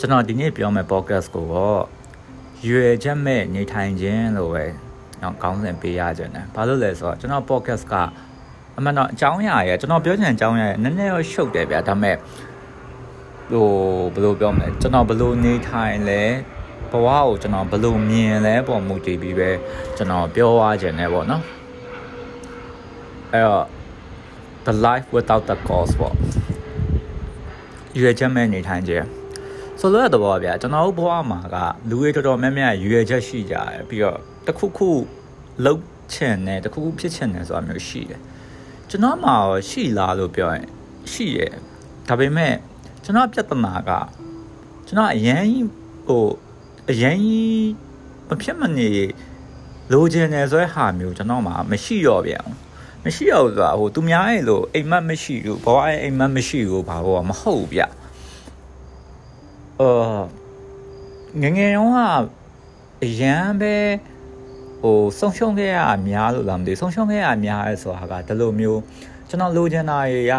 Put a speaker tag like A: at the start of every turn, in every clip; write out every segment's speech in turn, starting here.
A: ကျွန်တော်ဒီနေ့ပြောမယ့် podcast ကိုတော့ရွယ်ချက်မဲ့နေထိုင်ခြင်းလို့ပဲတော့ကောင်းစဉ်ပေးရကြတယ်။ဘာလို့လဲဆိုတော့ကျွန်တော် podcast ကအမှန်တော့အကြောင်းအရာရယ်ကျွန်တော်ပြောချင်တဲ့အကြောင်းအရာရယ်နည်းနည်းတော့ရှုပ်တယ်ဗျာဒါပေမဲ့ဟိုဘယ်လိုပြောမလဲကျွန်တော်ဘယ်လိုနေထိုင်လဲဘဝကိုကျွန်တော်ဘယ်လိုမြင်လဲပုံမူတည်ပြီးပဲကျွန်တော်ပြောရကြတယ်ပေါ့နော်အဲ့တော့ the life without the cause ပေါ့ရွယ်ချက်မဲ့နေထိုင်ခြင်း ဆိုလိုတဲ့သဘောပါဗျာကျွန်တော်တို့ဘဝမှာကလူတွေတော်တော်များများရွယ်ချက်ရှိကြတယ်ပြီးတော့တခုခုလှုပ်ချင်တယ်တခုခုဖြစ်ချင်တယ်ဆိုတာမျိုးရှိတယ်ကျွန်တော်မှာရှိလားလို့ပြောရင်ရှိရယ်ဒါပေမဲ့ကျွန်တော်ပြဿနာကကျွန်တော်အရန်ဟိုအရန်မဖြစ်မနေလိုချင်တယ်ဆိုတဲ့ဟာမျိုးကျွန်တော်မှာမရှိတော့ပြန်ဘူးမရှိတော့ဘူးဆိုတာဟိုသူများရဲ့လို့အိမ်မက်မရှိဘူးဘဝရဲ့အိမ်မက်မရှိဘူးဘာလို့မဟုတ်ဗျ အာငငယ်တော့ကအရန်ပဲဟိုဆုံးရှုံးခဲ့ရအများလို့လားမသိဆုံးရှုံးခဲ့ရအများလဲဆိုတာကဒီလိုမျိုးကျွန်တော်လိုချင်တာရ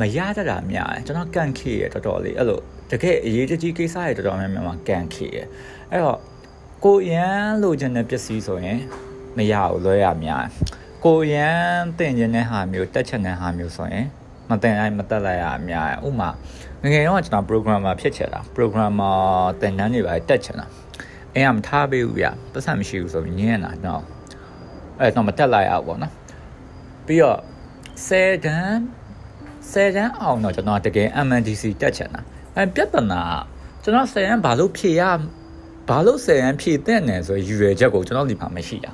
A: မရတတ်တာများတယ်ကျွန်တော်ကန်ခေရတော်တော်လေးအဲ့လိုတကယ်အရေးကြီးကိစ္စရတော်တော်များများမှာကန်ခေရအဲ့တော့ကိုရန်လိုချင်တဲ့ပစ္စည်းဆိုရင်မရဘူးလွဲရများကိုရန်တင်ကျင်တဲ့ဟာမျိုးတက်ချင်တဲ့ဟာမျိုးဆိုရင် မတင်တိုင်းမတက်လိုက်ရအများဥမာငငယ်တော့ကျွန်တော် programmer ဖြစ်ချင်တာ programmer တင်တန်းတွေပါတက်ချင်တာအဲအမထားပေးဘူးဗျပတ်စံမရှိဘူးဆိုပြီးညင်းနေတာတော့အဲ့တော့မတက်လိုက်အောင်ပေါ့နော်ပြီးတော့10တန်း10တန်းအောင်တော့ကျွန်တော်တကယ် MNDC တက်ချင်တာအဲပြဿနာကျွန်တော်10တန်းဘာလို့ဖြေရဘာလို့10တန်းဖြေတဲ့နယ်ဆိုရွယ်ချက်ကိုကျွန်တော်ဒီမှာမရှိတာ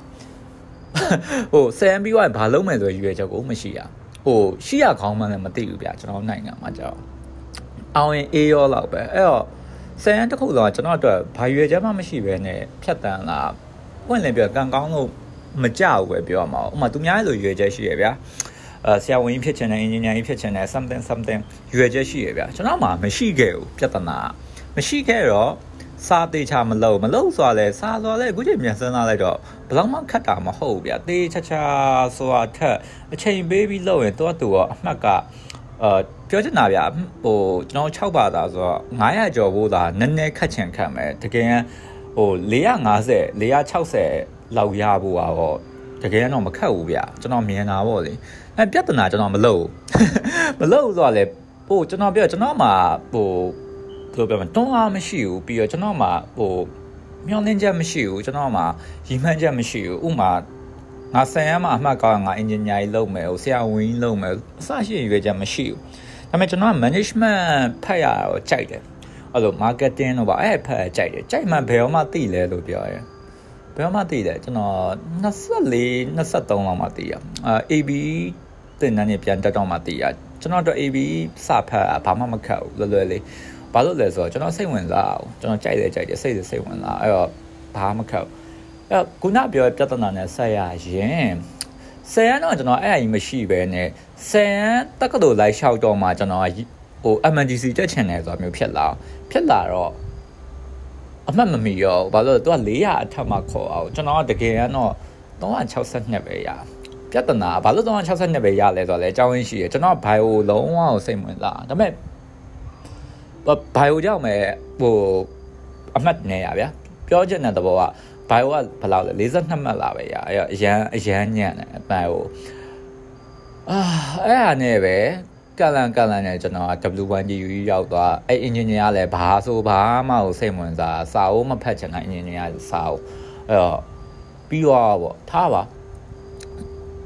A: ဟို10တန်းပြီးတော့ဘာလုပ်မယ်ဆိုရွယ်ချက်ကိုမရှိတာ ဟိုရှိရခေါင်းမှလည်းမသိဘူးဗျကျွန်တော်နိုင်ငံမှာကြောက်အောင်ရင်အေးရောလောက်ပဲအဲ့တော့ဆယ်ရန်တစ်ခုတော့ကျွန်တော်အတွက်ဘာရွယ်ချက်မှမရှိဘဲနဲ့ဖြတ်တန်းလာပွင့်လင်းပြကံကောင်းလို့မကြောက်ပဲပြောမှာဥမာသူများလိုရွယ်ချက်ရှိရဗျာအဲဆရာဝန်ကြီးဖြစ်ချင်တယ်အင်ဂျင်နီယာကြီးဖြစ်ချင်တယ် something something ရွယ်ချက်ရှိရဗျာကျွန်တော်မှမရှိခဲ့ဘူးပြဿနာမရှိခဲ့တော့ စာသေးချာမလို့မလို့ဆိုရလဲစာဆိုရလဲအခုချိန်ပြန်စဉ်းစားလိုက်တော့ဘယ်တော့မှခတ်တာမဟုတ်ဘူးဗျာတေးချာချာဆိုတာထက်အချိန်ပေးပြီးလုပ်ရင်တော့သူကအမှတ်ကအာပြောချင်တာဗျာဟိုကျွန်တော်6ပါတာဆိုတော့900ကျော်ဖို့သာနည်းနည်းခက်ချင်ခက်မယ်တကယ်ဟို450 460လောက်ရဖို့တော့တကယ်တော့မခက်ဘူးဗျကျွန်တော်မြင်တာပေါ့လေအဲပြဿနာကျွန်တော်မလုပ်မလုပ်ဆိုတော့လေဟိုကျွန်တော်ပြောကျွန်တော်မှာဟို ဘယ်လိုပြောမလဲတွန်းအားမရှိဘူးပြီးတော့ကျွန်တော်မှာဟိုမျောလင်းချက်မရှိဘူးကျွန်တော်မှာရီမှန်းချက်မရှိဘူးဥမာငါဆန်ရမှာအမှတ်ကောင်းငါအင်ဂျင်နီယာကြီးလုပ်မယ်ဟိုဆရာဝန်ကြီးလုပ်မယ်အစရှိရွေးချက်မရှိဘူးဒါပေမဲ့ကျွန်တော်က management ဖတ်ရတော့ကြိုက်တယ်အဲ့လို marketing တော့ပါအဲ့ဖတ်ကြိုက်တယ်ကြိုက်မှဘယ်တော့မှသိလဲလို့ပြောရဲဘယ်တော့မှသိတယ်ကျွန်တော်24 23လောက်မှသိရအာ AB တင်တန်းနေပြန်တက်တော့မှသိရကျွန်တော်တော့ AB စဖတ်ဘာမှမခက်ဘူးလွယ်လွယ်လေး ဘာလို့လဲဆိုတော့ကျွန်တော်စိတ်ဝင်စားအောင်ကျွန်တော်ကြိုက်တယ်ကြိုက်တယ်စိတ်စိတ်ဝင်စားအဲ့တော့ဘာမှမခက်ဘူးအဲ့ခုနပြောပြဿနာနဲ့ဆက်ရရင်ဆယ်ရန်တော့ကျွန်တော်အဲ့အရင်မရှိပဲနဲ့ဆယ်ရန်တက္ကသိုလ်လိုက်လျှောက်တော့မှကျွန်တော်ဟို MNDC တက်ချင်တယ်ဆိုတာမျိုးဖြစ်လာဖြစ်လာတော့အမှတ်မမီရောဘာလို့လဲသူက400အထက်မှခေါ်အောင်ကျွန်တော်ကတကယ်ကတော့362ပဲရပြဿနာဘာလို့362ပဲရလဲဆိုတော့လေအကြောင်းရင်းရှိတယ်ကျွန်တော်ဘိုင်ယိုလုံးဝကိုစိတ်ဝင်စားဒါပေမဲ့ ဘိုင်ယိုကြောင့်ပဲဟိုအမှတ်နေရဗျာပြောချင်တဲ့သဘောကဘိုင်ယိုကဘယ်လောက်လဲ42မှတ်လာပဲရအဲ့အရန်အရန်ညံ့တယ်ဘိုင်ယိုအာအဲ့ဟာနဲ့ပဲကလန်ကလန်နဲ့ကျွန်တော် W1GU ရောက်သွားအဲ့ engineer လည်းဘာဆိုဘာမှကိုစိတ်ဝင်စားစာအုပ်မဖတ်ချင်တာ engineer စာအုပ်အဲ့တော့ပြီးတော့ပေါ့ထားပါ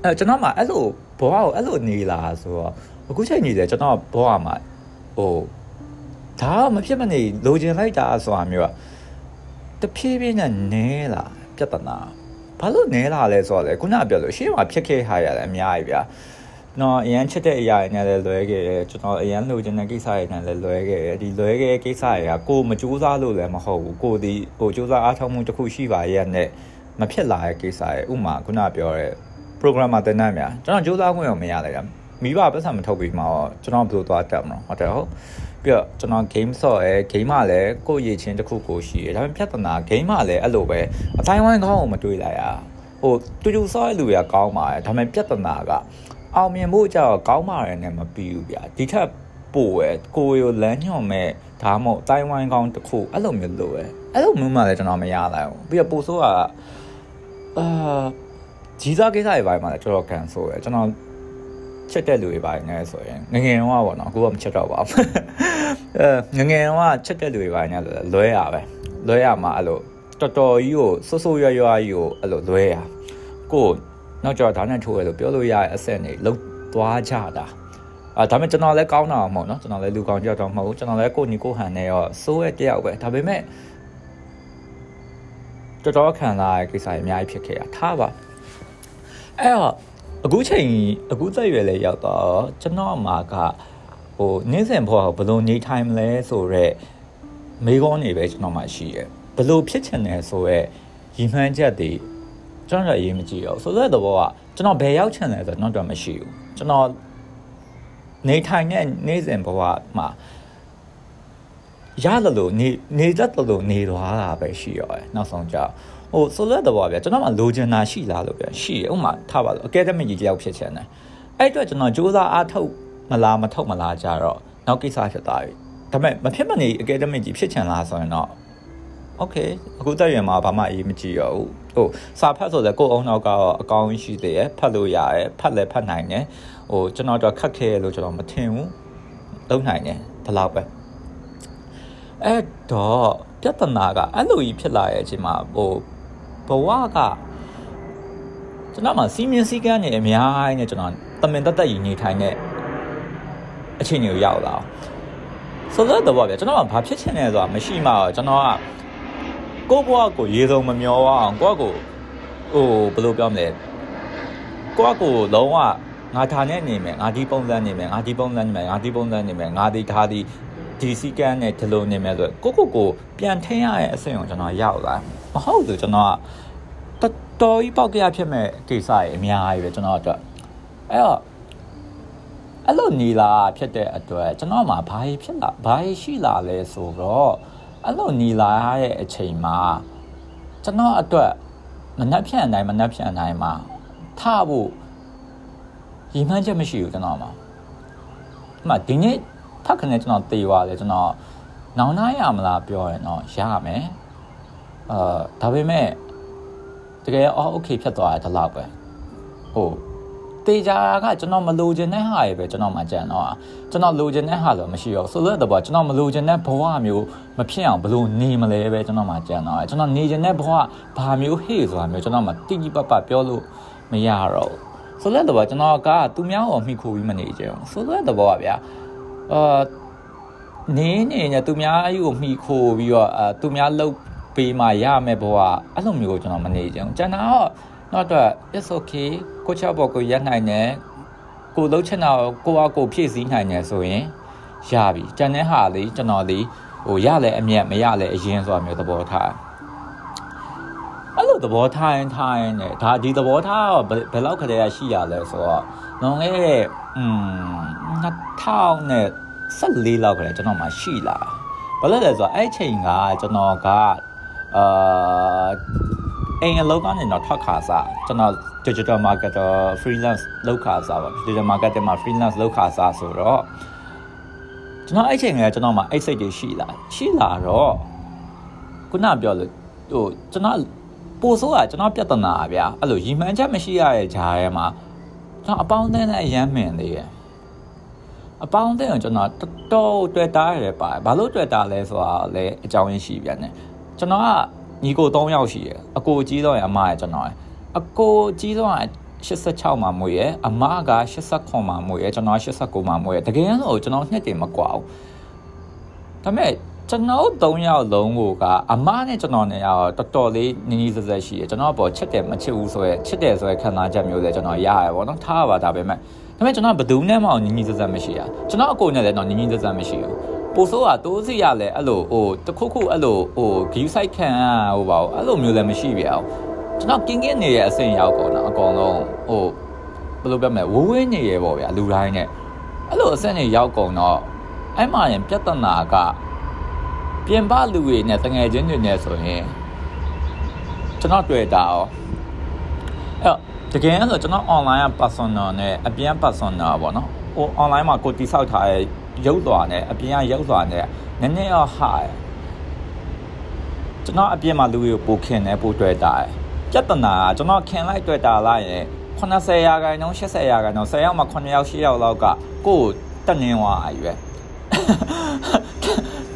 A: အဲ့ကျွန်တော်မှအဲ့လိုဘဝကိုအဲ့လိုနေလာဆိုတော့အခုချိန်ကြီးတယ်ကျွန်တော်ဘဝမှာဟို ဒါမဖြစ်မနေလိုချင်လိုက်တာဆိုတာမျိုးอ่ะတဖြည်းဖြည်းနဲ့နဲလာပြဿနာဘာလို့နဲလာလဲဆိုတော့လေခုနပြောလို့ရှေ့မှာဖြစ်ခဲ့ဟာရတယ်အများကြီးဗျာနော်အရန်ချစ်တဲ့အရာတွေနဲ့လည်းလွဲခဲ့တယ်ကျွန်တော်အရန်လိုချင်တဲ့ကိစ္စတွေနဲ့လည်းလွဲခဲ့တယ်ဒီလွဲခဲ့ကိစ္စတွေကကိုမကြိုးစားလို့လည်းမဟုတ်ဘူးကိုဒီဟိုကြိုးစားအားထုတ်မှုတစ်ခုရှိပါရဲ့နဲ့မဖြစ်လာတဲ့ကိစ္စတွေဥမာခုနပြောတဲ့ programmer တင်တန်းများကျွန်တော်ကြိုးစားခွင့်ရောမရလိုက်တာမိဘပတ်စံမထုတ်ပြီးမှတော့ကျွန်တော်ဘယ်လိုသွားတက်မလို့ဟုတ်တယ်ဟုတ် ပြီးတော့ကျွန်တော် game ဆော့ရဲ game မှာလည်းကိုယ့်ရည်ချင်းတစ်ခုကိုရှိတယ်ဒါပေမဲ့ပြဿနာ game မှာလည်းအဲ့လိုပဲအတိုင်းဝိုင်းကောင်းအောင်မတွေးလိုက်ရဟိုတူတူဆော့ရလူတွေကကောင်းပါတယ်ဒါပေမဲ့ပြဿနာကအောင်မြင်ဖို့ကြောက်ကောင်းပါတယ်နဲ့မပြီးဘူးဗျာဒီထက်ပို့ရယ်ကိုရိုလမ်းညွန်မဲ့ဒါမှမဟုတ်တိုင်းဝိုင်းကောင်းတစ်ခုအဲ့လိုမျိုးလိုရယ်အဲ့လိုမျိုးမှလည်းကျွန်တော်မရနိုင်ဘူးပြီးတော့ပို့ဆိုးကအာကြီးစားကိစ္စတွေပိုင်းမှာလည်းတော်တော်ကန်ဆိုရယ်ကျွန်တော် ချက်တဲ့လူတွေပိုင်းနဲ့ဆိုရင်ငငယ်တော့ပေါ့နော်အခုကမချက်တော့ပါဘူးအဲငငယ်တော့ချက်တဲ့လူတွေပိုင်းနဲ့လွဲရပဲလွဲရမှာအဲ့လိုတော်တော်ကြီးကိုစိုးစိုးရွရွကြီးကိုအဲ့လိုလွဲရကိုနောက်ကျတော့ဒါနဲ့ထိုးရလို့ပြောလို့ရတဲ့အဆင့်တွေလုံးသွားကြတာအာဒါပေမဲ့ကျွန်တော်လည်းကောင်းတာမဟုတ်နော်ကျွန်တော်လည်းလူကောင်းကြောက်တော့မဟုတ်ကျွန်တော်လည်းကိုညီကိုဟန်နဲ့ရောစိုးရဲ့တယောက်ပဲဒါပေမဲ့တော်တော်ခံလာရကိစ္စတွေအများကြီးဖြစ်ခဲ့တာထားပါအဲ့တော့ အခုချိန်အခုသက်ရွယ်လေးရောက်တော့ကျွန်တော်အမှာကဟိုနင်းစင်ဘောကဘယ်လိုနေထိုင်မလဲဆိုတော့မေးခွန်းတွေပဲကျွန်တော်မှရှိရဲ့ဘယ်လိုဖြစ်ချင်တယ်ဆိုတော့ရီမှန်းချက်တွေကျွန်တော်အရေးမကြည့်တော့ဆိုတဲ့ဘောကကျွန်တော်ဘယ်ရောက်ချင်လဲဆိုတော့တော့မရှိဘူးကျွန်တော်နေထိုင်တဲ့နေစဉ်ဘဝမှာရတယ်လို့နေနေတတ်တယ်လို့နေသွားတာပဲရှိရတယ်နောက်ဆုံးကြ ဟိုဆိုလက်တော့ဗျာကျွန်တော်မှလိုချင်တာရှိလားလို့ဗျာရှိရဥမာထားပါလို့ academic ကြီးတယောက်ဖြစ်ချင်တယ်အဲ့အတွက်ကျွန်တော်စူးစမ်းအားထုတ်မလားမထုတ်မလားကြတော့နောက်ကိစ္စဖြစ်သွားပြီဒါပေမဲ့မဖြစ်မနေ academic ကြီးဖြစ်ချင်လားဆိုရင်တော့ okay အခုတက်ရွယ်မှာဘာမှအေးမကြည့်ရဘူးဟိုစာဖတ်ဆိုလည်းကိုယ်အောင်နောက်ကတော့အကောင်းရှိသေးရယ်ဖတ်လို့ရရယ်ဖတ်လည်းဖတ်နိုင်တယ်ဟိုကျွန်တော်တော့ခက်ခဲလို့ကျွန်တော်မထင်ဘူးလုံးနိုင်တယ်ဒီလောက်ပဲအဲ့တော့ပြဿနာကအဲ့လိုကြီးဖြစ်လာရဲ့အချိန်မှာဟို ဘဝကကျွန်တော်မှစီမင်းစည်းကမ်းနေအများကြီးနဲ့ကျွန်တော်တမင်တက်တက်ကြီးနေထိုင်တဲ့အခြေအနေကိုရောက်လာဆိုတော့တော့ဗျာကျွန်တော်ကဘာဖြစ်ချင်လဲဆိုတာမရှိမှတော့ကျွန်တော်ကကိုယ့်ဘဝကိုရေစုံမမျောအောင်ကိုယ့်ကိုဟိုဘယ်လိုပြောမလဲကိုယ့်ကိုလုံးဝငါဒါနဲ့နေမယ်ငါဒီပုံစံနေမယ်ငါဒီပုံစံနေမယ်ငါဒီပုံစံနေမယ်ငါဒီဒါဒီ ဒီစီကန်းနဲ့ဒီလိုနေမယ်ဆိုကိုကိုကိုပြန်ထင်းရတဲ့အဆင့်ကိုကျွန်တော်ရောက်လာမဟုတ်ဘူးကျွန်တော်ကတော်တော်ကြီးပေါက်ကြရဖြစ်မဲ့ကိစ္စတွေအများကြီးပဲကျွန်တော်အတွက်အဲ့တော့အဲ့လိုနေလာဖြစ်တဲ့အတွက်ကျွန်တော်မှဘာဖြစ်လာဘာရှိလာလဲဆိုတော့အဲ့လိုနေလာရတဲ့အချိန်မှာကျွန်တော်အတွက်မနှက်ဖြန့်တိုင်းမနှက်ဖြန့်တိုင်းမှာထဖို့ရည်မှန်းချက်မရှိဘူးကျွန်တော်မှာအမှဒီနေ့ ထပ်ခနဲ့ကျွန်တော်တေသွားတယ်ကျွန်တော်နောင်နာရမလားပြောရင်တော့ရမယ်အာဒါပေမဲ့တကယ်အော်โอเคဖြစ်သွားတယ်ဒီလောက်ပဲဟိုတေချာကကျွန်တော်မလိုချင်တဲ့ဟာတွေပဲကျွန်တော်မှကြံတော့ကျွန်တော်လိုချင်တဲ့ဟာတော့မရှိတော့ဆိုတော့တော့ကျွန်တော်မလိုချင်တဲ့ဘဝမျိုးမဖြစ်အောင်ဘလို့နေမလဲပဲကျွန်တော်မှကြံတော့ကျွန်တော်နေချင်တဲ့ဘဝဘာမျိုးဟေ့ဆိုတာမျိုးကျွန်တော်မှတိတိပပပြောလို့မရတော့ဆိုတော့တော့ကျွန်တော်ကသူများကိုမိခိုပြီးမနေကြဘူးဆိုတော့တော့ဗျာ အာနေနေနဲ့သူများအယူကိုမိခိုပြီးတော့အာသူများလှုပ်ပေးမှရမယ်ဘဝအဲ့လိုမျိုးကိုကျွန်တော်မနေကြဘူးကျန်တာတော့တော့တော့ it's okay ကိုချောက်ပေါ်ကိုရက်နိုင်တယ်ကိုလှုပ်ချင်တာကိုကကိုဖြည့်ဆည်းနိုင်တယ်ဆိုရင်ရပြီကျန်တဲ့ဟာလေးကျွန်တော်လေးဟိုရလဲအမြတ်မရလဲအရင်ဆိုတာမျိုးသဘောထားအဲ့လိုသဘောထားရင်ထားရင်ねဒါဒီသဘောထားတော့ဘယ်လောက်ခရေရှိရလဲဆိုတော့ လွန်ခဲ့တဲ့อืม2000နဲ့14လောက်ကလေးကျွန်တော်မှရှိလာဘာလို့လဲဆိုတော့အဲ့ချိန်ကကျွန်တော်ကအာအိမ်အလုပ်ကနေတော့ထွက်ခါစားကျွန်တော် digital marketer freelance လုပ်ခါစားပါ digital marketing မှာ freelance လုပ်ခါစားဆိုတော့ကျွန်တော်အဲ့ချိန်ကကျွန်တော်မှအဲ့စိတ်တွေရှိလာရှိလာတော့ခုနပြောလို့ဟိုကျွန်တော်ပို့ဆိုးတာကျွန်တော်ပြဿနာဗျာအဲ့လိုရီမှန်းချက်မရှိရတဲ့ဂျားထဲမှာ ကျွန်တော်အပေါင်းအသင်းနဲ့အရမ်းမင်သေးတယ်အပေါင်းအသင်းကိုကျွန်တော်တော်တော်တွေ့တာရတယ်ပါဘာလို့တွေ့တာလဲဆိုတာလည်းအကြောင်းရင်းရှိပြန်တယ်ကျွန်တော်ကညီကို3ယောက်ရှိရယ်အကိုကြီးတော့ရအမရကျွန်တော်ရယ်အကိုကြီးတော့86မှာမွေးရယ်အမက89မှာမွေးရယ်ကျွန်တော်89မှာမွေးရယ်တကယ်လို့ကျွန်တော်နှစ်တင်မကွာဘူးဒါပေမဲ့ ကျွန်တော်၃ယောက်လုံးကိုကအမနဲ့ကျွန်တော်နဲ့ရောတော်တော်လေးနီးနီးစက်စက်ရှိရယ်ကျွန်တော်ပေါ်ချစ်တယ်မချစ်ဘူးဆိုရယ်ချစ်တယ်ဆိုရယ်ခံစားချက်မျိုးလည်းကျွန်တော်ရရယ်ပေါ့နော်ထားပါဒါပေမဲ့ဒါပေမဲ့ကျွန်တော်ဘယ်သူနဲ့မှနီးနီးစက်စက်မရှိရကျွန်တော်အကိုနဲ့လည်းတော့နီးနီးစက်စက်မရှိဘူးပိုဆိုးကတိုးစီရလဲအဲ့လိုဟိုတခုခုအဲ့လိုဟိုဂီးဆိုင်ခံဟိုပါအဲ့လိုမျိုးလည်းမရှိပြအောင်ကျွန်တော်ကင်းကင်းနေရဲ့အဆင့်ရောက်ကုန်တာအကောင်လုံးဟိုဘယ်လိုပြောမလဲဝဝင်းနေရဲ့ပေါ့ဗျာလူတိုင်းနဲ့အဲ့လိုအဆင့်တွေရောက်ကုန်တော့အဲ့မှရင်ပြဿနာက ပြင်ပလူတွေနဲ့တငယ်ချင်းတွေနဲ့ဆိုရင်ကျွန်တော်တွေ့တာရောအဲ့တကယ်ဆိုကျွန်တော် online က personal နဲ့အပြင် personal ပေါ့နော်ဟို online မှာကိုတိဆောက်ထားတဲ့ရုပ်သွားနဲ့အပြင်ကရုပ်သွားနဲ့နည်းနည်းတော့ဟာကျွန်တော်အပြင်မှာလူတွေကိုပိုခင်တယ်ပိုတွေ့တာပြဿနာကကျွန်တော်ခင်လိုက်တွေ့တာလိုက်ရင်80ရာခိုင်နှုန်း80ရာခိုင်နှုန်း10ယောက်မှ9ယောက်10ယောက်လောက်ကကိုယ်တက်နေသွားအရွယ်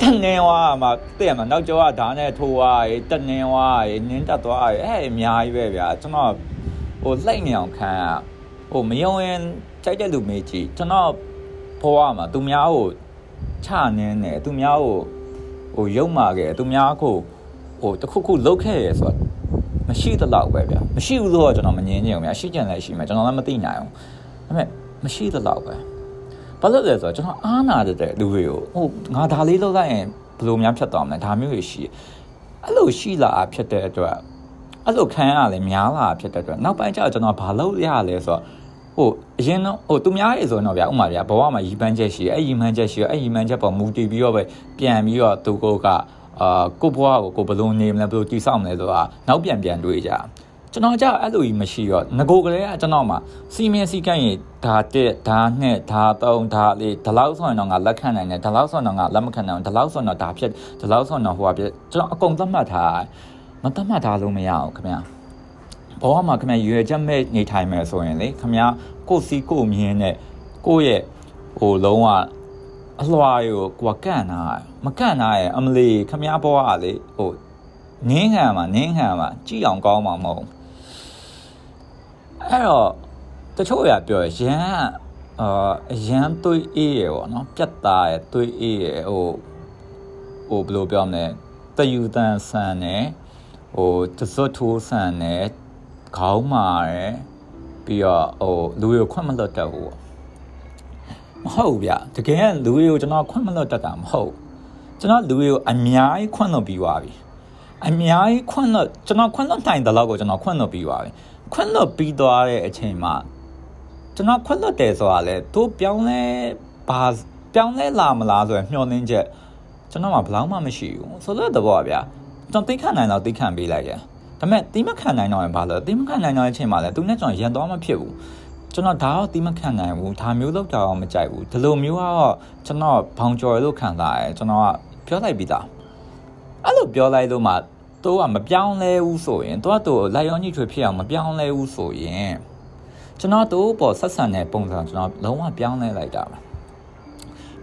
A: တက်နေသွားမှာတဲ့မှာနောက်ကျောကဓာတ်နဲ့ထိုးသွားရေတက်နေသွားရေနင်းတက်သွားရေအဲ့အများကြီးပဲဗျာကျွန်တော်ဟိုလှိမ့်နေအောင်ခံဟိုမယုံရင်ကြိုက်တဲ့လူမေးကြည့်ကျွန်တော်ဘဝမှာသူများကိုချနင်းတယ်သူများကိုဟိုယုံမာခဲ့သူများကိုဟိုတခုခုလုတ်ခဲ့ရဆိုတော့မရှိသလောက်ပဲဗျာမရှိဘူးလို့ကျွန်တော်မငြင်းချင်ဘူးဗျာရှိကြတယ်ရှိမယ်ကျွန်တော်လည်းမသိနိုင်ဘူးဒါပေမဲ့မရှိသလောက်ပဲ ဘာလို့လဲဆိုတော့ကျွန်တော်အားနာတဲ့လူတွေကိုဟိုငါဒါလေးလုပ်လိုက်ရင်ဘယ်လိုများဖြတ်သွားမလဲဒါမျိုးတွေရှိအဲ့လိုရှိလာဖြစ်တဲ့အတွက်အဲ့လိုခံရလဲများလာဖြစ်တဲ့အတွက်နောက်ပိုင်းကျတော့ကျွန်တော်ဘာလုပ်ရလဲဆိုတော့ဟိုအရင်တော့ဟိုသူများရေဆိုတော့ဗျာဥမာဗျာဘဝမှာရီပန်းချက်ရှိအဲ့ရီပန်းချက်ရှိအဲ့ရီပန်းချက်ပေါ်မူတည်ပြီးတော့ပဲပြန်ပြီးတော့သူကိုကအာကိုဘွားကိုကိုဘယ်လိုနေမလဲဘယ်လိုတည်ဆောက်မလဲဆိုတာနောက်ပြန်ပြန်တွေးကြ ကျွန်တော်ကြောက်အဲ့လိုကြီးမရှိတော့ငကိုကလေးကကျွန်တော်မှစီမင်းစီကန့်ရင်ဒါတက်ဒါနှစ်ဒါသုံးဒါလေးဒီလောက်ဆိုရင်တော့ငါလက်ခံနိုင်တယ်ဒီလောက်ဆိုရင်တော့ငါလက်မခံနိုင်ဘူးဒီလောက်ဆိုရင်တော့ဒါဖြစ်ဒီလောက်ဆိုရင်တော့ဟိုပါဖြစ်ကျွန်တော်အကုန်သတ်မှတ်ထားမသတ်မှတ်ထားလို့မရအောင်ခင်ဗျာဘဝမှာခင်ဗျာရွယ်ချက်မဲ့နေထိုင်မယ်ဆိုရင်လေခင်ဗျာကိုစီကိုမြင်းနဲ့ကိုရဲ့ဟိုလုံးဝအလွှာကိုကိုကန့်နာမကန့်နာရဲ့အမလီခမည်းဘွားကလေဟို နင်းခံမှာနင်းခံမှာကြည့်အောင်ကောင်းမှာမဟုတ်အဲ့တော့တချို့ရပြောရန်အာရန်သွေးအေးရပေါ့နော်ပြတ်သားရသွေးအေးရဟိုဟိုဘယ်လိုပြောမလဲတယူတန်ဆန်နဲ့ဟိုတစွတ်ထိုးဆန်နဲ့ခေါင်းမာရယ်ပြီးတော့ဟိုလူတွေကိုခွင့်မလွတ်တတ်ဘူးပေါ့မဟုတ်ဗျတကယ်လူတွေကိုကျွန်တော်ခွင့်မလွတ်တတ်တာမဟုတ်ကျွန်တော်လူတွေကိုအများကြီးခွင့်လွတ်ပြီးသွားပြီ အများကြီးခွင့်လွတ်ကျွန်တော်ခွင့်လွတ်နိုင်တဲ့လောက်ကိုကျွန်တော်ခွင့်လွတ်ပြီးသွားပြီခွင့်လွတ်ပြီးသွားတဲ့အချိန်မှာကျွန်တော်ခွင့်လွတ်တယ်ဆိုတာလေသူပြောင်းလဲပါပြောင်းလဲလာမလားဆိုရယ်မျှော်လင့်ချက်ကျွန်တော်မှဘလောက်မှမရှိဘူးဆိုတော့တဘောဗျာကျွန်တော်သိခံနိုင်တော့သိခံပေးလိုက်ရဒါပေမဲ့တိမခံနိုင်တော့ရင်ဘာလို့တိမခံနိုင်တော့တဲ့အချိန်မှာလဲသူနဲ့ကျွန်တော်ရန်သွားမဖြစ်ဘူးကျွန်တော်ဒါတော့တိမခံနိုင်ဘူးဒါမျိုးလောက်တော့မကြိုက်ဘူးဒီလိုမျိုးကတော့ကျွန်တော်ဘောင်ကျော်လို့ခံစားရတယ်ကျွန်တော်ကပြောလိုက်ပြီးသားအဲ့လိုပြောလိုက်လို့မှ သူကမပြောင်းလဲဘူးဆိုရင်သူကသူ့လိုက်ရောညှိထွေဖြစ်အောင်မပြောင်းလဲဘူးဆိုရင်ကျွန်တော်တို့ပေါ်ဆက်ဆံတဲ့ပုံစံကျွန်တော်လုံးဝပြောင်းလဲလိုက်တာပါ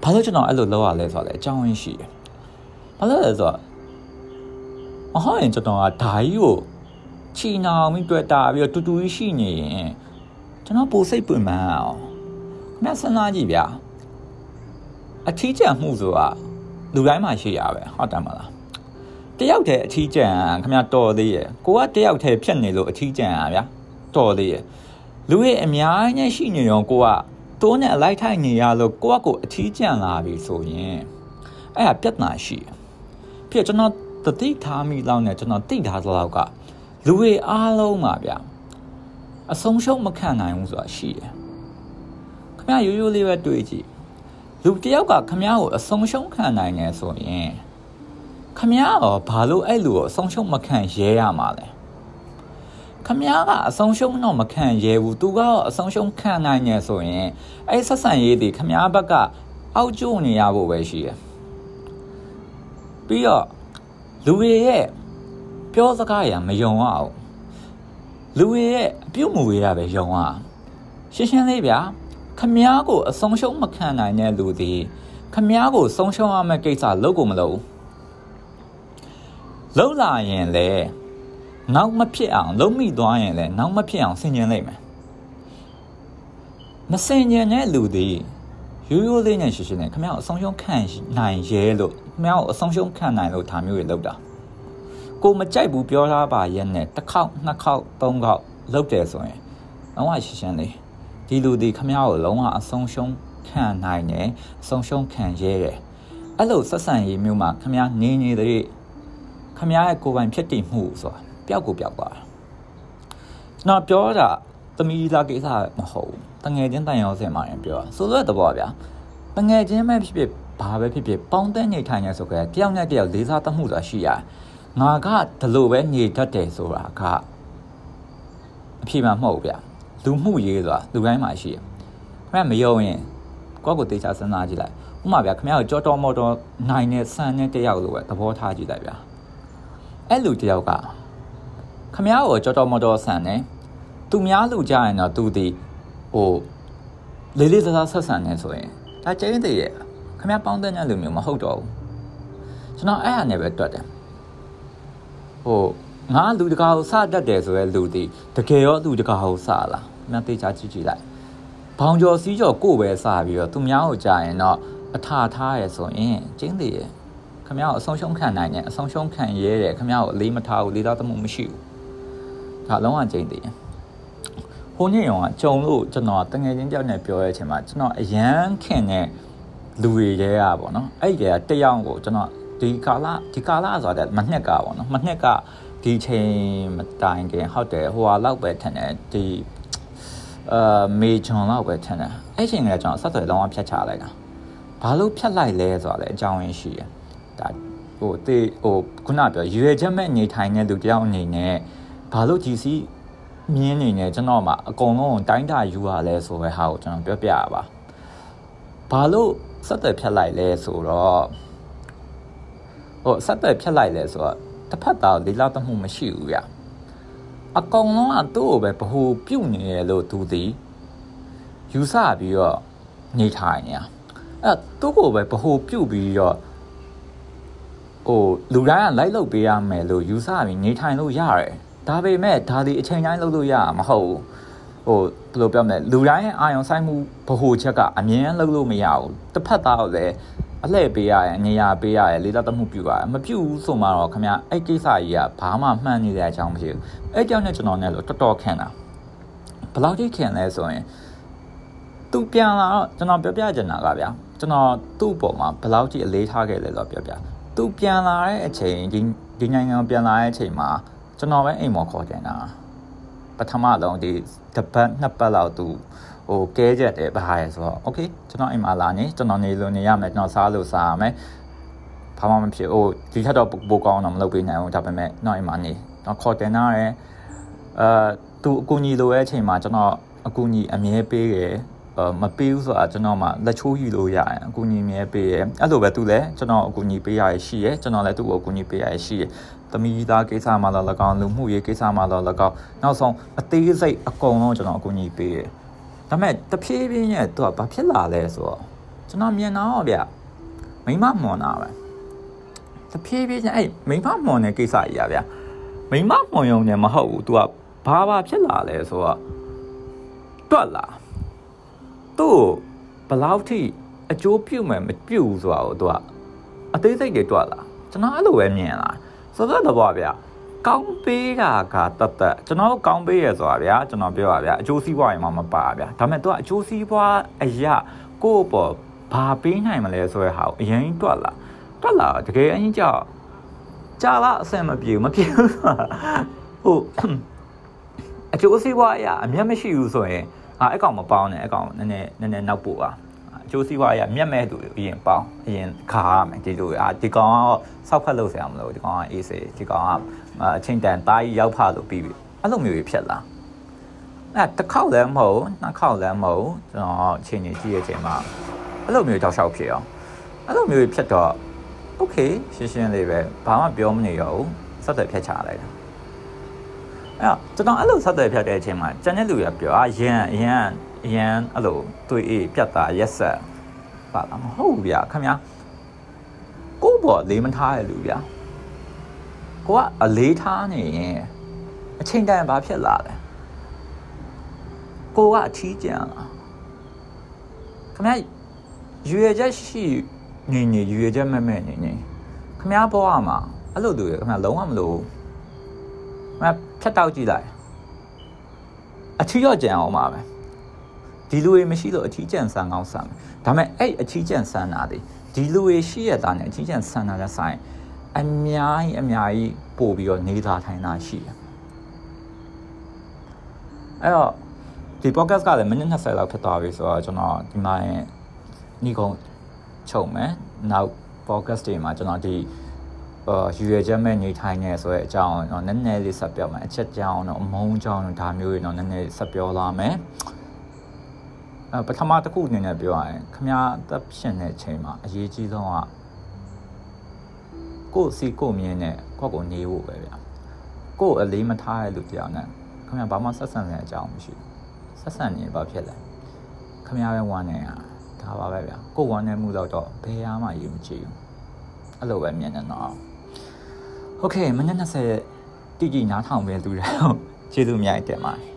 A: ဘာလို့ကျွန်တော်အဲ့လိုလုပ်ရလဲဆိုတော့လေအကြောင်းရင်းရှိတယ်ဘာလို့လဲဆိုတော့အဟောရင်ကျွန်တော်ကဓာကြီးကိုချီနောင်ပြီးတွေ့တာပြီးတော့တူတူကြီးရှိနေရင်ကျွန်တော်ပိုစိတ်ပွင့်မှန်းအောင်ခင်ဗျစဉ်းစားကြည့်ဗျာအထီးကျန်မှုဆိုတာလူတိုင်းမှာရှိရပဲဟုတ်တယ်မလား တယောက်တည်းအထီးကျန်ခင်ဗျတော်သေးရဲ့ကိုကတယောက်တည်းဖြတ်နေလို့အထီးကျန်อ่ะဗျာတော်သေးရဲ့လူရဲ့အများကြီးရှိနေရောကိုကတိုးနဲ့အလိုက်ထိုက်နေရလို့ကိုကကိုအထီးကျန်လာပြီဆိုရင်အဲ့ဒါပြဿနာရှိဖြစ်ကျွန်တော်တတိထားမိလောက်နဲ့ကျွန်တော်တိထားသလောက်ကလူတွေအားလုံးပါဗျာအဆုံးရှုံးမခံနိုင်ဘူးဆိုတာရှိတယ်ခမရိုးရိုးလေးပဲတွေးကြည့်လူတယောက်ကခမကိုအဆုံးရှုံးခံနိုင်တယ်ဆိုရင် ခမရောဘာလို့အဲ့လူကိုအဆုံးရှုံးမခံရဲရမှာလဲခမကအဆုံးရှုံးတော့မခံရဲဘူးသူကအဆုံးရှုံးခံနိုင်နေဆိုရင်အဲ့ဆက်ဆံရေးတွေခမဘက်ကအောက်ကျိုးနေရဖို့ပဲရှိတယ်ပြီးတော့လူတွေရဲ့ပြောစကားရမယုံအောင်လူတွေရဲ့အပြုတ်မူရပဲယုံအောင်ရှင်းရှင်းလေးဗျာခမားကိုအဆုံးရှုံးမခံနိုင်တဲ့လူသည်ခမားကိုဆုံးရှုံးရမယ့်ကိစ္စလုပ်ကိုမလုပ် လုံးလာရင်လေနောက်မဖြစ်အောင်လုံးမိသွားရင်လည်းနောက်မဖြစ်အောင်ဆင်ញင်လိုက်မယ်မဆင်ញင်တဲ့လူသည်ရိုးရိုးလေးနဲ့ရှင်းရှင်းနဲ့ခမရအဆုံးရှုံးခံနိုင်ရဲလို့ခမရကိုအဆုံးရှုံးခံနိုင်လို့ဒါမျိုးတွေလုပ်တာကိုမကြိုက်ဘူးပြောထားပါရဲ့နဲ့တစ်ခေါက်နှစ်ခေါက်သုံးခေါက်လုပ်တယ်ဆိုရင်လုံးဝရှင်းရှင်းလေးဒီလူဒီခမရကိုလုံးဝအဆုံးရှုံးခံနိုင်တယ်အဆုံးရှုံးခံရဲတယ်အဲ့လိုဆက်ဆံရေးမျိုးမှာခမရနေနေတဲ့ ခမရရဲ့ကိုယ်ပိုင်ဖြစ်တည်မှုဆိုတာပျောက်ကိုပျောက်သွားကျွန်တော်ပြောတာသမီးသားကိစ္စမဟုတ်ဘူးတငယ်ချင်းတန်ရောစင်မှာရင်ပြောဆိုလိုတဲ့သဘောဗျာတငယ်ချင်းပဲဖြစ်ဖြစ်ဘာပဲဖြစ်ဖြစ်ပေါင်းတဲ့နေထိုင်ရဆိုကြတယောက်နဲ့တယောက်လေးစားတမှုဆိုတာရှိရတယ်ငါကဒီလိုပဲနေတတ်တယ်ဆိုတာကအဖြစ်မှမဟုတ်ဗျလူမှုရေးဆိုတာလူတိုင်းမှာရှိတယ်ခင်ဗျမယုံရင်ကိုယ့်ကိုတေချာစဉ်းစားကြည့်လိုက်ဥမာဗျာခင်ဗျားကိုကြောတော်မော်တော်နိုင်တဲ့ဆန်တဲ့တယောက်လိုပဲသဘောထားကြည့်လိုက်ဗျာ အဲ့လူတယောက်ကခမ ्या ကိုကြောတော်မော်တော်ဆန်တယ်သူများလူကြရင်တော့သူဒီဟိုလေးလေးစားစားဆက်ဆံနေဆိုရင်ဒါကျင်းသေးရဲ့ခမ ्या ပေါင်းတဲ့လူမျိုးမဟုတ်တော့ဘူးကျွန်တော်အဲ့ဟာနဲ့ပဲတွတ်တယ်ဟိုငါလူတကာကိုစတတ်တယ်ဆိုရဲလူဒီတကယ်ရောလူတကာကိုစလားမသိချာကြည့်ကြည့်လိုက်ဘောင်ကျော်စီးကျော်ကိုပဲစပြီးတော့သူများကိုကြာရင်တော့အထာထားရဆိုရင်ကျင်းသေးရဲ့ ခမ ्या ကိုအဆုံးရှုံးခံနိုင်တယ်အဆုံးရှုံးခံရဲတယ်ခမ ्या ကိုအလေးမထားဘူးလေးသားသမှုမရှိဘူးဒါလုံးဝကျင်းသေးရဲ့ဟိုနေ့ရောကကြုံလို့ကျွန်တော်တငယ်ချင်းတယောက်နဲ့ပြောရတဲ့အချိန်မှာကျွန်တော်အရန်ခင်တဲ့လူတွေတဲอ่ะပေါ့နော်အဲ့ဒီတယောက်ကိုကျွန်တော်ဒီကာလဒီကာလဆိုတော့မနှစ်ကပေါ့နော်မနှစ်ကဒီချိန်မတိုင်ခင်ဟုတ်တယ်ဟိုဟာလောက်ပဲထင်တယ်ဒီအာမေဂျွန်လောက်ပဲထင်တယ်အဲ့ချိန်ကကျွန်တော်ဆက်သွယ်လုံးဝဖြတ်ချလိုက်တာဘာလို့ဖြတ်လိုက်လဲဆိုတာလည်းအကြောင်းရင်းရှိတယ် ဒါဟိုတေးဟိုခုနပြောရွေချက်မဲ့နေထိုင်တဲ့လူတယောက်အနေနဲ့ဘာလို့ GC မြင်းနေနေကျွန်တော်မှအကုန်လုံးတိုင်းတာယူရလဲဆိုပဲဟာကိုကျွန်တော်ပြောပြရပါဘာလို့ဆက်သွယ်ဖြတ်လိုက်လဲဆိုတော့ဟိုဆက်သွယ်ဖြတ်လိုက်လဲဆိုတော့တစ်ဖက်သားလေးလောက်တမှုမရှိဘူးဗျအကောင်လုံးကသူ့ကိုပဲဘ ਹੁ ပြုတ်နေတယ်လို့သူသည်ယူဆပြီးတော့နေထိုင်နေအဲ့သူ့ကိုပဲဘ ਹੁ ပြုတ်ပြီးတော့ ဟိုလူတိုင်းကလိုက်လုပ်ပေးရမယ်လို့ယူဆပြီးနေထိုင်လို့ရတယ်ဒါပေမဲ့ဒါဒီအချိန်တိုင်းလုပ်လို့ရမှာမဟုတ်ဘူးဟိုဘယ်လိုပြောမလဲလူတိုင်းရဲ့အာယုံဆိုင်မှုဗဟိုချက်ကအမြင်လုပ်လို့မရဘူးတစ်ဖက်သားကိုလည်းအလှည့်ပေးရရင်နေရာပေးရရင်လေးသားသမှုပြုရတယ်မပြုဘူးဆိုမှတော့ခင်ဗျအဲ့ကိစ္စကြီးကဘာမှမှန်နေတဲ့အကြောင်းမရှိဘူးအဲ့ကြောင့်နဲ့ကျွန်တော်နဲ့လို့တော်တော်ခင်တာဘယ်လောက်ထိခင်လဲဆိုရင်သူပြန်လာတော့ကျွန်တော်ပြောပြချင်တာကဗျာကျွန်တော်သူ့ပေါ်မှာဘယ်လောက်ထိအလေးထားခဲ့လဲလို့ပြောပြ သူပြန်လာတဲ့အချိန်ဒီနိုင်ငံပြန်လာတဲ့အချိန်မှာကျွန်တော်ပဲအိမ်မော်ခေါ်ကြတာပထမဆုံးဒီတပတ်နှစ်ပတ်လောက်သူဟိုကဲကြတယ်ဘာရဲဆိုတော့ okay ကျွန်တော်အိမ်မှာလာနေကျွန်တော်နေလို့နေရမယ်ကျွန်တော်စားလို့စားရမယ်ဘာမှမဖြစ်ဟိုဒီထက်တော့ပိုကောင်းတော့မလုပ်ပေးနိုင်ဘူးဒါပေမဲ့တော့အိမ်မှာနေတော့ခေါ်တင်တာရဲအဲသူအကူညီလိုတဲ့အချိန်မှာကျွန်တော်အကူညီအမြဲပေးတယ် မပေးဘူးဆိုတာကျွန်တော်မှလက်ချိုးယူလို့ရတယ်အကူအညီမြဲပေးရဲအဲ့လိုပဲသူလည်းကျွန်တော်အကူအညီပေးရရရှိရဲကျွန်တော်လည်းသူ့ကိုအကူအညီပေးရရရှိရဲသမီးသားကိစ္စမှတော့၎င်းလူမှုရေးကိစ္စမှတော့၎င်းနောက်ဆုံးအသေးစိတ်အကုန်လုံးကျွန်တော်အကူအညီပေးရဲဒါပေမဲ့တဖြည်းဖြည်းနဲ့သူကဘာဖြစ်လာလဲဆိုတော့ကျွန်တော်မြင်တော့ဗျမိမမွန်တာပဲတဖြည်းဖြည်းချင်းအဲ့မိမမွန်တဲ့ကိစ္စကြီးอ่ะဗျမိမမွန်ရုံနဲ့မဟုတ်ဘူး तू ကဘာဘာဖြစ်လာလဲဆိုတော့တွက်လာ သူ့ဘလောက်ထိအကျိုးပြုမယ်မပြုဘူးဆိုတာကိုသူကအသေးစိတ်တွေတွက်လာကျွန်တော်အဲ့လိုပဲမြင်လာဆိုတော့တော့ဗျာကောင်းပေးတာကတတ်တတ်ကျွန်တော်ကောင်းပေးရဆိုတာဗျာကျွန်တော်ပြောပါဗျာအကျိုးစီးပွားရင်မှမပါဗျာဒါပေမဲ့သူကအကျိုးစီးပွားအရာကိုယ့်ပေါ်ဘာပေးနိုင်မလဲဆိုတဲ့ဟာကိုအရင်တွက်လာတွက်လာတကယ်အရင်ကြောက်ကြာလာအဆင်မပြေဘူးမပြေဘူးဟိုအကျိုးစီးပွားအရာအမျက်မရှိဘူးဆိုရင် အာအကောင်မပေါင်းနဲ့အကောင်နည်းနည်းနည်းနည်းနောက်ပို့ပါအကျိုးစီးပွားရမြတ်မဲ့သူအရင်ပေါင်းအရင်ခါရမယ်ဒီလိုအာဒီကောင်ကစောက်ဖက်လို့ဆရာမလို့ဒီကောင်ကအေးစေဒီကောင်ကအချိန်တန်တားကြီးရောက်ဖလို့ပြီးပြီအဲ့လိုမျိုးဖြစ်လာအဲ့တစ်ခေါက်လည်းမဟုတ်နှစ်ခေါက်လည်းမဟုတ်ကျွန်တော်အချိန်ကြီးကြည့်ရချိန်မှာအဲ့လိုမျိုးတောက်လျှောက်ဖြစ်အောင်အဲ့လိုမျိုးဖြစ်တော့ okay ရှင်းရှင်းလေးပဲဘာမှပြောမနေရဘူးစက်သက်ဖြတ်ချလိုက်တာ အဲ့ကျွန်တော်အဲ့လိုဆက်သွယ်ဖြတ်တဲ့အချိန်မှာကျန်တဲ့လူတွေပြောအာရန်ရန်ရန်အဲ့လိုတွေ့အေးပြတ်တာရက်ဆက်ပါလားမဟုတ်ဘူးဗျာခင်ဗျာကို့ဘော်လေးမထားရလူဗျာကိုကအလေးထားနေရင်အချိန်တန်ဘာဖြစ်လာလဲကိုကအထီးကျန်လားခင်ဗျာရွေချက်ရှိနေနေရွေချက်မဲ့မဲ့နေနေခင်ဗျာဘဝမှာအဲ့လိုတူရခင်ဗျာလုံးဝမလို့ မဖြတ်တောက်ကြည့်လိုက်အထီးရော့ကြံအောင်ပါပဲဒီလူတွေမရှိလို့အထီးကျန်ဆန်ကောင်းဆန်ဒါပေမဲ့အဲ့အထီးကျန်ဆန်တာဒီဒီလူတွေရှိရတာနဲ့အထီးကျန်ဆန်တာလည်းဆိုင်အများကြီးအများကြီးပို့ပြီးတော့နေသာထိုင်တာရှိတယ်အဲ့တော့ဒီ podcast ကလည်းမိနစ်20လောက်ဖြစ်သွားပြီဆိုတော့ကျွန်တော်ဒီမှာညီကုန်းချုပ်မယ်နောက် podcast တွေမှာကျွန်တော်ဒီအာ ယူရချက်မဲ့နေထိုင်နေဆိုတဲ့အကြောင်းတော့နည်းနည်းလေးဆက်ပြောမယ်အချက်ကြောင်းတော့အမုန်းကြောင်းတော့ဒါမျိုးတွေတော့နည်းနည်းဆက်ပြောလာမယ်အဲပထမတစ်ခုအနေနဲ့ပြောရရင်ခမရသက်ရှင်တဲ့အချိန်မှာအရေးကြီးဆုံးကကိုယ်စီကိုယ်မြင်နဲ့ကိုယ့်ကိုနေဖို့ပဲဗျာကိုယ်အလေးမထားတဲ့လူတယောက်နဲ့ခမရဘာမှဆက်ဆံတဲ့အကြောင်းမရှိဘူးဆက်ဆံနေဘာဖြစ်လဲခမရပဲဝမ်းနေရဒါပါပဲဗျာကိုယ်ဝမ်းနေမှုတော့တော့ဘယ်ဟာမှယူမကြည့်ဘူးအဲ့လိုပဲမြင်နေတော့ โอเคမနေ့20တိတိနားထောင်ပဲလူတွေကျေးဇူးအများကြီးတင်ပါတယ်